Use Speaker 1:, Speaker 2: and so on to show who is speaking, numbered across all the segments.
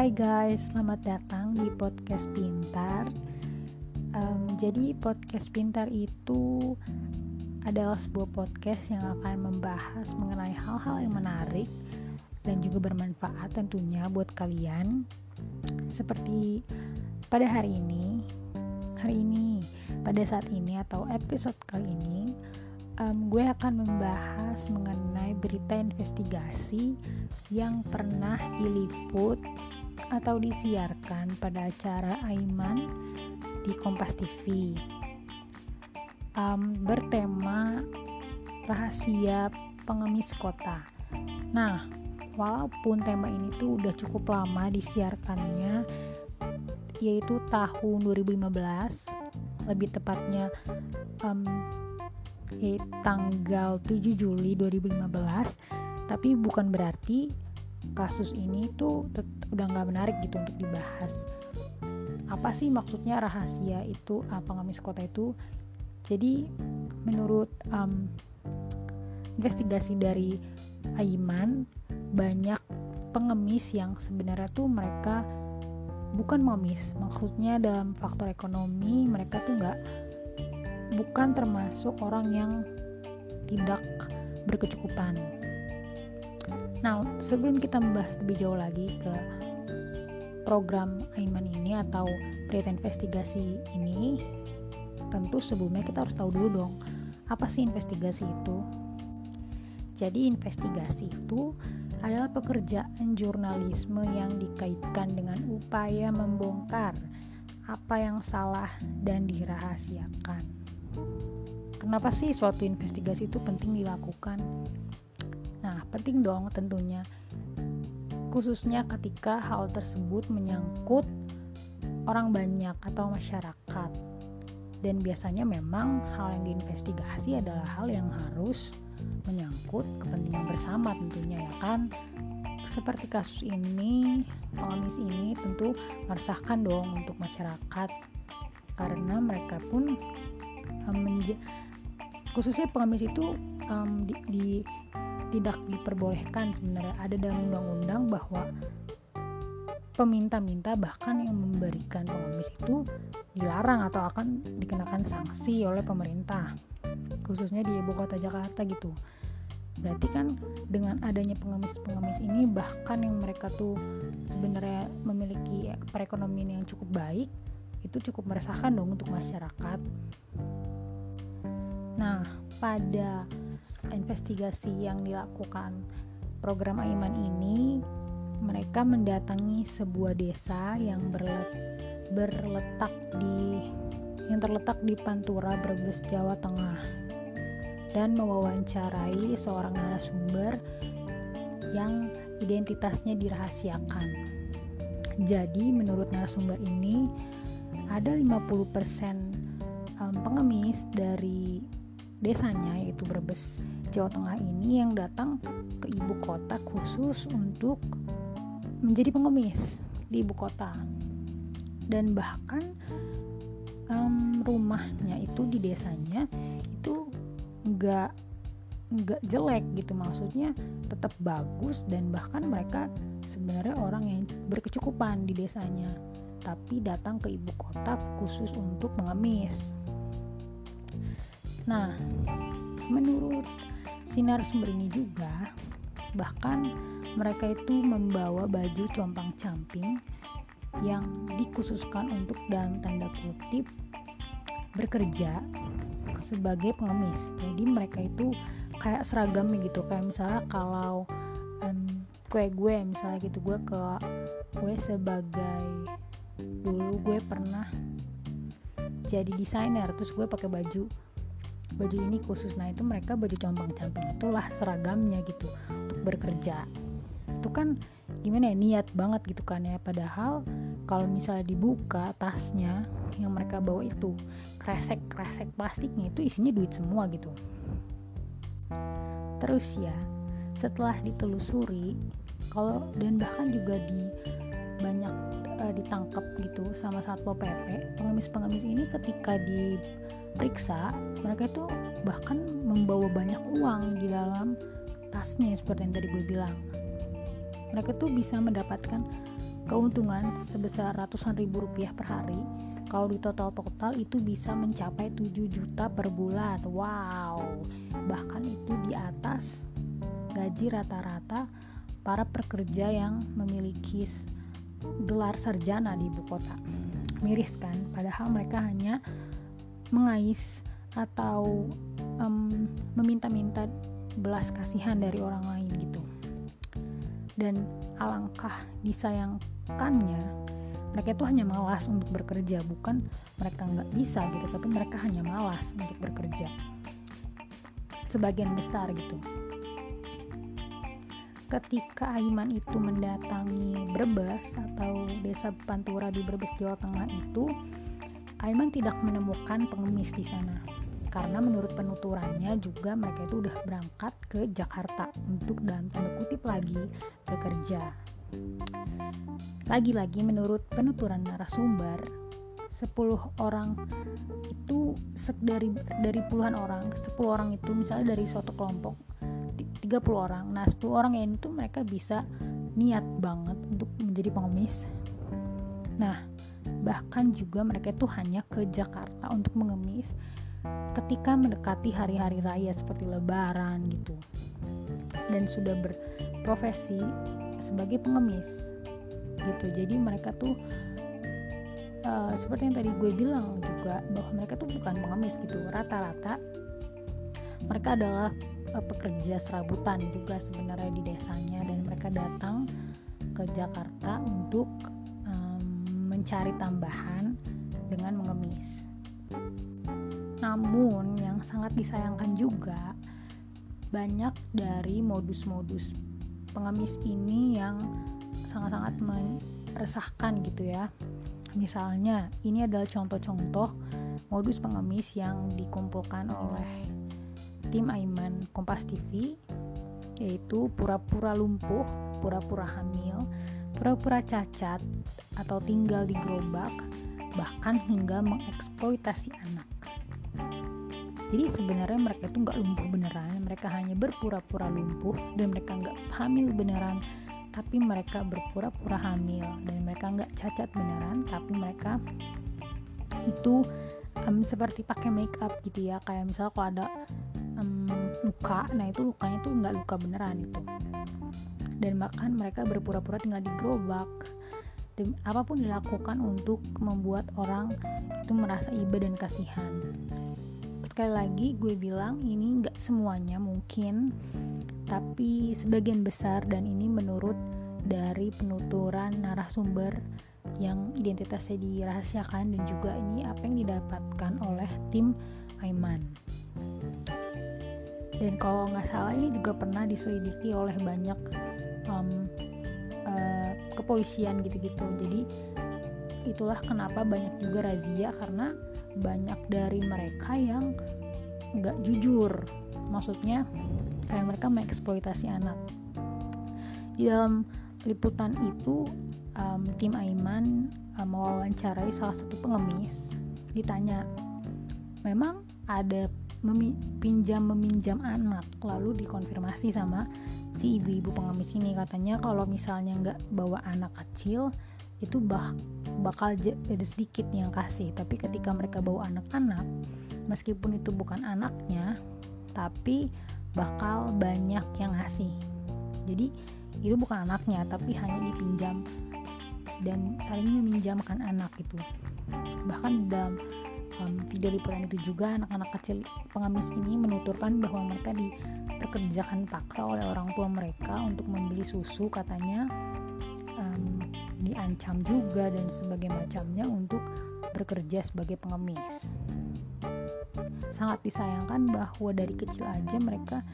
Speaker 1: Hai guys, selamat datang di podcast Pintar. Um, jadi podcast Pintar itu adalah sebuah podcast yang akan membahas mengenai hal-hal yang menarik dan juga bermanfaat tentunya buat kalian. Seperti pada hari ini, hari ini, pada saat ini atau episode kali ini, um, gue akan membahas mengenai berita investigasi yang pernah diliput atau disiarkan pada acara Aiman di Kompas TV um, bertema rahasia pengemis kota. Nah, walaupun tema ini tuh udah cukup lama disiarkannya, yaitu tahun 2015, lebih tepatnya um, tanggal 7 Juli 2015 tapi bukan berarti kasus ini tuh udah nggak menarik gitu untuk dibahas. Apa sih maksudnya rahasia itu? Uh, pengemis kota itu? Jadi menurut um, investigasi dari Aiman banyak pengemis yang sebenarnya tuh mereka bukan pengemis maksudnya dalam faktor ekonomi mereka tuh nggak bukan termasuk orang yang tidak berkecukupan. Nah, sebelum kita membahas lebih jauh lagi ke program Aiman ini atau berita investigasi ini, tentu sebelumnya kita harus tahu dulu dong, apa sih investigasi itu? Jadi investigasi itu adalah pekerjaan jurnalisme yang dikaitkan dengan upaya membongkar apa yang salah dan dirahasiakan. Kenapa sih suatu investigasi itu penting dilakukan? Nah, penting dong tentunya. Khususnya ketika hal tersebut menyangkut orang banyak atau masyarakat. Dan biasanya memang hal yang diinvestigasi adalah hal yang harus menyangkut kepentingan bersama tentunya ya kan. Seperti kasus ini, pengemis ini tentu meresahkan dong untuk masyarakat karena mereka pun menja khususnya pengemis itu um, di, di tidak diperbolehkan sebenarnya. Ada dalam undang-undang bahwa peminta-minta bahkan yang memberikan pengemis itu dilarang atau akan dikenakan sanksi oleh pemerintah khususnya di ibu kota Jakarta gitu. Berarti kan dengan adanya pengemis-pengemis ini bahkan yang mereka tuh sebenarnya memiliki perekonomian yang cukup baik itu cukup meresahkan dong untuk masyarakat. Nah, pada investigasi yang dilakukan program Aiman ini, mereka mendatangi sebuah desa yang berletak di yang terletak di Pantura, Brebes, Jawa Tengah dan mewawancarai seorang narasumber yang identitasnya dirahasiakan. Jadi menurut narasumber ini ada 50% pengemis dari desanya yaitu Brebes Jawa Tengah ini yang datang ke ibu kota khusus untuk menjadi pengemis di ibu kota. Dan bahkan um, rumahnya itu di desanya itu nggak nggak jelek gitu. Maksudnya tetap bagus dan bahkan mereka sebenarnya orang yang berkecukupan di desanya tapi datang ke ibu kota khusus untuk mengemis Nah, menurut sinar sumber ini juga, bahkan mereka itu membawa baju compang-camping yang dikhususkan untuk dalam tanda kutip bekerja sebagai pengemis. Jadi mereka itu kayak seragam gitu, kayak misalnya kalau um, kue gue misalnya gitu gue ke gue sebagai dulu gue pernah jadi desainer terus gue pakai baju baju ini khusus. Nah itu mereka baju compang-camping. Itulah seragamnya gitu untuk bekerja itu kan gimana ya niat banget gitu kan ya. Padahal kalau misalnya dibuka tasnya yang mereka bawa itu kresek kresek plastiknya itu isinya duit semua gitu. Terus ya setelah ditelusuri kalau dan bahkan juga di banyak uh, ditangkap gitu sama satpol pp pengemis-pengemis ini ketika diperiksa mereka itu bahkan membawa banyak uang di dalam tasnya seperti yang tadi gue bilang. Mereka tuh bisa mendapatkan keuntungan sebesar ratusan ribu rupiah per hari. Kalau di total-total itu bisa mencapai 7 juta per bulan. Wow. Bahkan itu di atas gaji rata-rata para pekerja yang memiliki gelar sarjana di ibu kota. Miris kan? Padahal mereka hanya mengais atau um, meminta-minta belas kasihan dari orang lain gitu. Dan alangkah disayangkannya mereka itu hanya malas untuk bekerja. Bukan mereka nggak bisa gitu tapi mereka hanya malas untuk bekerja. Sebagian besar gitu ketika Aiman itu mendatangi Brebes atau desa Pantura di Brebes Jawa Tengah itu Aiman tidak menemukan pengemis di sana. Karena menurut penuturannya juga mereka itu udah berangkat ke Jakarta untuk dalam tanda kutip lagi bekerja. Lagi-lagi menurut penuturan narasumber 10 orang itu dari dari puluhan orang 10 orang itu misalnya dari suatu kelompok 30 orang. Nah 10 orang yang itu mereka bisa niat banget untuk menjadi pengemis. Nah bahkan juga mereka itu hanya ke Jakarta untuk mengemis ketika mendekati hari-hari raya seperti lebaran gitu. Dan sudah berprofesi sebagai pengemis gitu. Jadi mereka tuh uh, seperti yang tadi gue bilang juga bahwa mereka tuh bukan pengemis gitu. Rata-rata mereka adalah uh, pekerja serabutan juga sebenarnya di desanya. Dan mereka datang ke Jakarta untuk um, mencari tambahan dengan mengemis. Namun yang sangat disayangkan juga banyak dari modus-modus pengemis ini yang sangat-sangat meresahkan gitu ya. Misalnya ini adalah contoh-contoh modus pengemis yang dikumpulkan oleh tim Aiman Kompas TV yaitu pura-pura lumpuh, pura-pura hamil, pura-pura cacat atau tinggal di gerobak, bahkan hingga mengeksploitasi anak. Jadi sebenarnya mereka itu nggak lumpuh beneran, mereka hanya berpura-pura lumpuh dan mereka nggak hamil beneran tapi mereka berpura-pura hamil dan mereka nggak cacat beneran tapi mereka itu um, seperti pakai make up gitu ya kayak misalnya kalau ada luka. Nah itu lukanya tuh nggak luka beneran itu. Dan bahkan mereka berpura-pura tinggal di gerobak. Dan apa pun dilakukan untuk membuat orang itu merasa iba dan kasihan. Sekali lagi gue bilang ini nggak semuanya mungkin tapi sebagian besar dan ini menurut dari penuturan narasumber yang identitasnya dirahasiakan dan juga ini apa yang didapatkan oleh tim Aiman. Dan kalau nggak salah ini juga pernah diselidiki oleh banyak um, uh, kepolisian gitu-gitu. Jadi itulah kenapa banyak juga razia karena banyak dari mereka yang nggak jujur. Maksudnya kayak mereka mengeksploitasi anak di dalam liputan itu um, tim Aiman um, mewawancarai salah satu pengemis ditanya memang ada memi pinjam meminjam anak lalu dikonfirmasi sama si ibu-ibu pengemis ini. Katanya kalau misalnya nggak bawa anak kecil itu bah bakal ada sedikit yang kasih. Tapi ketika mereka bawa anak-anak meskipun itu bukan anaknya tapi bakal banyak yang ngasih. Jadi itu bukan anaknya tapi hanya dipinjam dan saling meminjamkan anak itu bahkan dalam um, video liputan itu juga anak-anak kecil pengemis ini menuturkan bahwa mereka diperkerjakan paksa oleh orang tua mereka untuk membeli susu katanya. Um, diancam juga dan sebagainya macamnya untuk bekerja sebagai pengemis. Sangat disayangkan bahwa dari kecil aja mereka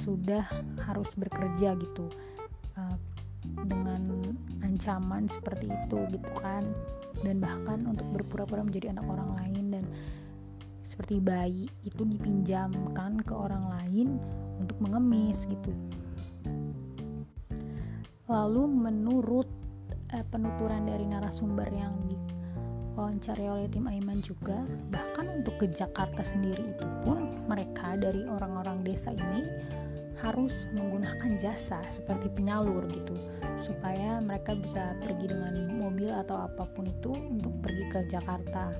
Speaker 1: sudah harus bekerja gitu uh, dengan ancaman seperti itu gitu kan. Dan bahkan untuk berpura-pura menjadi anak orang lain seperti bayi itu dipinjamkan ke orang lain untuk mengemis gitu. Lalu menurut uh, penuturan dari narasumber yang di wawancara oleh tim Aiman juga bahkan untuk ke Jakarta sendiri itu pun mereka dari orang-orang desa ini harus menggunakan jasa seperti penyalur gitu supaya mereka bisa pergi dengan mobil atau apa pun itu untuk pergi ke Jakarta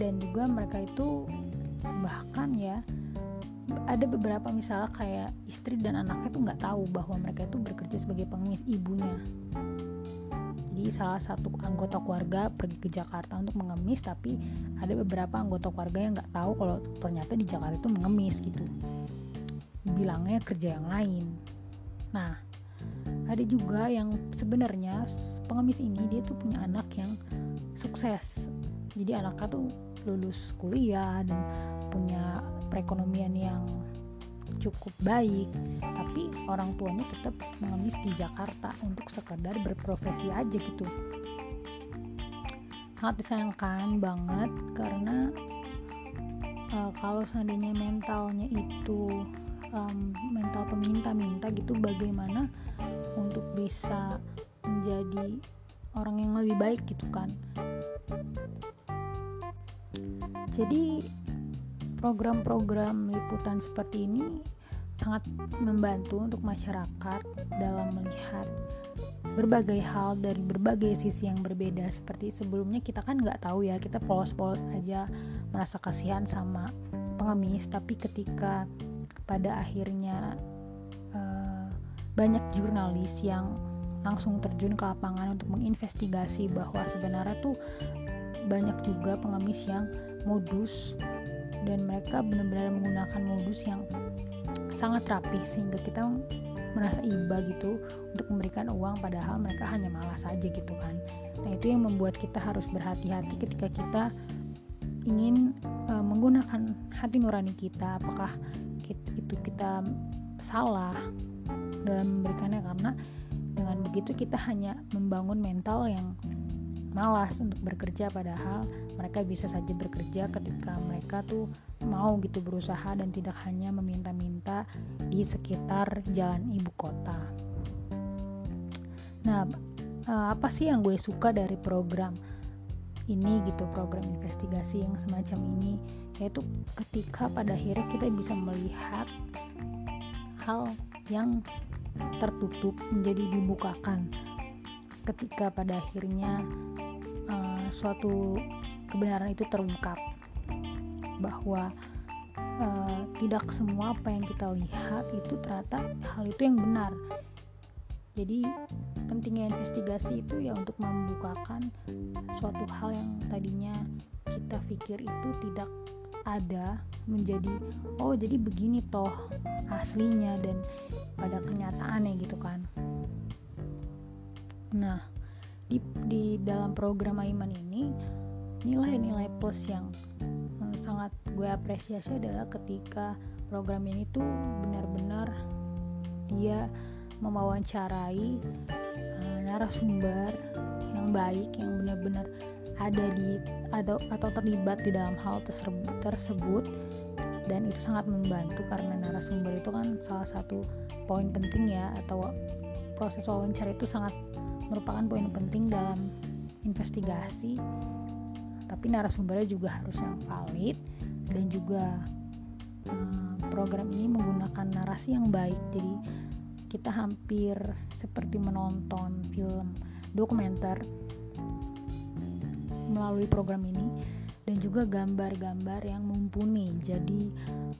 Speaker 1: dan juga mereka itu bahkan ya ada beberapa misalnya kayak istri dan anaknya tuh nggak tahu bahwa mereka itu bekerja sebagai pengemis ibunya. Jadi salah satu anggota keluarga pergi ke Jakarta untuk mengemis tapi ada beberapa anggota keluarga yang nggak tahu kalau ternyata di Jakarta itu mengemis gitu. Bilangnya kerja yang lain. Nah ada juga yang sebenarnya pengemis ini dia tuh punya anak yang sukses. Jadi anaknya tuh lulus kuliah dan punya perekonomian yang cukup baik tapi orang tuanya tetap mengemis di Jakarta untuk sekedar berprofesi aja gitu. Sangat disayangkan banget karena uh, kalau seandainya mentalnya itu um, mental peminta-minta gitu bagaimana untuk bisa menjadi orang yang lebih baik gitu kan jadi program-program liputan seperti ini sangat membantu untuk masyarakat dalam melihat berbagai hal dari berbagai sisi yang berbeda. Seperti sebelumnya kita kan nggak tahu ya kita polos-polos aja merasa kasihan sama pengemis. Tapi ketika pada akhirnya uh, banyak jurnalis yang langsung terjun ke lapangan untuk menginvestigasi bahwa sebenarnya tuh banyak juga pengemis yang modus dan mereka benar-benar menggunakan modus yang sangat rapi sehingga kita merasa iba gitu untuk memberikan uang padahal mereka hanya malas saja gitu kan. Nah itu yang membuat kita harus berhati-hati ketika kita ingin uh, menggunakan hati nurani kita. Apakah itu kita salah dalam memberikannya? Karena dengan begitu kita hanya membangun mental yang malas untuk bekerja padahal mereka bisa saja bekerja ketika mereka tuh mau gitu berusaha dan tidak hanya meminta-minta di sekitar jalan ibu kota. Nah, eh, apa sih yang gue suka dari program ini gitu, program investigasi yang semacam ini? yaitu ketika pada akhirnya kita bisa melihat hal yang tertutup menjadi dibukakan ketika pada akhirnya suatu kebenaran itu terungkap bahwa uh, tidak semua apa yang kita lihat itu ternyata hal itu yang benar. Jadi pentingnya investigasi itu ya untuk membukakan suatu hal yang tadinya kita pikir itu tidak ada menjadi oh jadi begini toh aslinya dan pada kenyataannya gitu kan. Nah di, di dalam program Aiman ini nilai-nilai plus yang uh, sangat gue apresiasi adalah ketika program ini tuh benar-benar dia mewawancarai uh, narasumber yang baik yang benar-benar ada di atau atau terlibat di dalam hal tersebut, tersebut. Dan itu sangat membantu karena narasumber itu kan salah satu poin penting ya atau proses wawancara itu sangat merupakan poin penting dalam investigasi tapi narasumbernya juga harus yang valid dan juga um, program ini menggunakan narasi yang baik jadi kita hampir seperti menonton film dokumenter melalui program ini dan juga gambar-gambar yang mumpuni. Jadi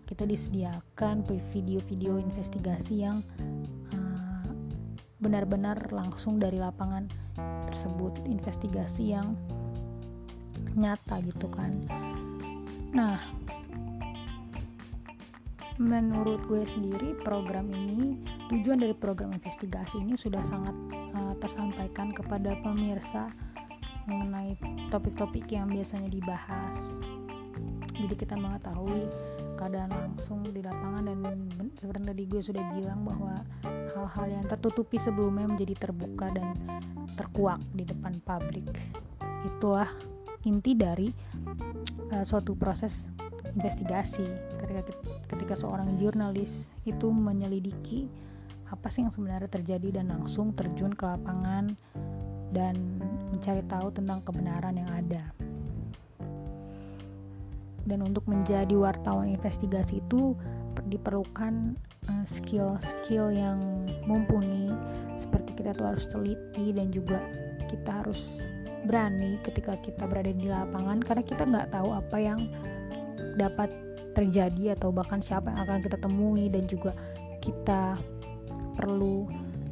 Speaker 1: kita disediakan video-video investigasi yang benar-benar langsung dari lapangan tersebut, investigasi yang nyata gitu kan. Nah, menurut gue sendiri program ini tujuan dari program investigasi ini sudah sangat uh, tersampaikan kepada pemirsa mengenai topik-topik yang biasanya dibahas jadi kita mengetahui keadaan langsung di lapangan dan seperti tadi gue sudah bilang bahwa hal-hal yang tertutupi sebelumnya menjadi terbuka dan terkuak di depan publik itulah inti dari uh, suatu proses investigasi ketika ketika seorang jurnalis itu menyelidiki apa sih yang sebenarnya terjadi dan langsung terjun ke lapangan dan mencari tahu tentang kebenaran yang ada. Dan untuk menjadi wartawan investigasi itu diperlukan uh, skill-skill yang mumpuni. Seperti kita tuh harus teliti dan juga kita harus berani ketika kita berada di lapangan karena kita nggak tahu apa yang dapat terjadi atau bahkan siapa yang akan kita temui. Dan juga kita perlu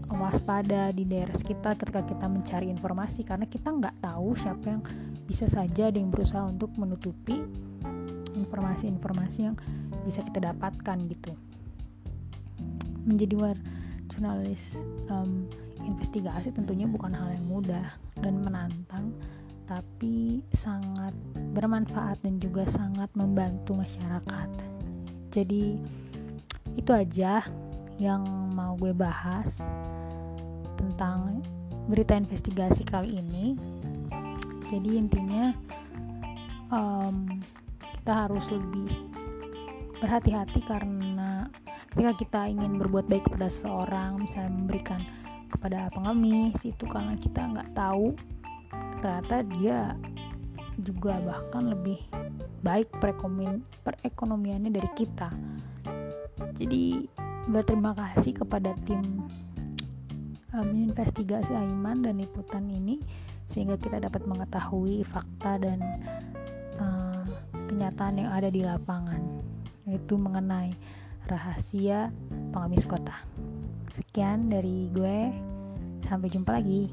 Speaker 1: waspada di daerah sekitar ketika kita mencari informasi karena kita nggak tahu siapa yang bisa saja ada yang berusaha untuk menutupi informasi-informasi yang bisa kita dapatkan gitu. Menjadi war jurnalis um, investigasi tentunya bukan hal yang mudah dan menantang tapi sangat bermanfaat dan juga sangat membantu masyarakat. Jadi itu aja yang mau gue bahas tentang berita investigasi kali ini. Jadi intinya um, kita harus lebih berhati-hati karena ketika kita ingin berbuat baik kepada seseorang misalnya memberikan kepada pengemis itu karena kita nggak tahu ternyata dia juga bahkan lebih baik perekonomiannya dari kita. Jadi berterima kasih kepada tim um, investigasi Aiman dan liputan ini sehingga kita dapat mengetahui fakta dan kenyataan yang ada di lapangan yaitu mengenai rahasia pengemis kota. Sekian dari gue, sampai jumpa lagi.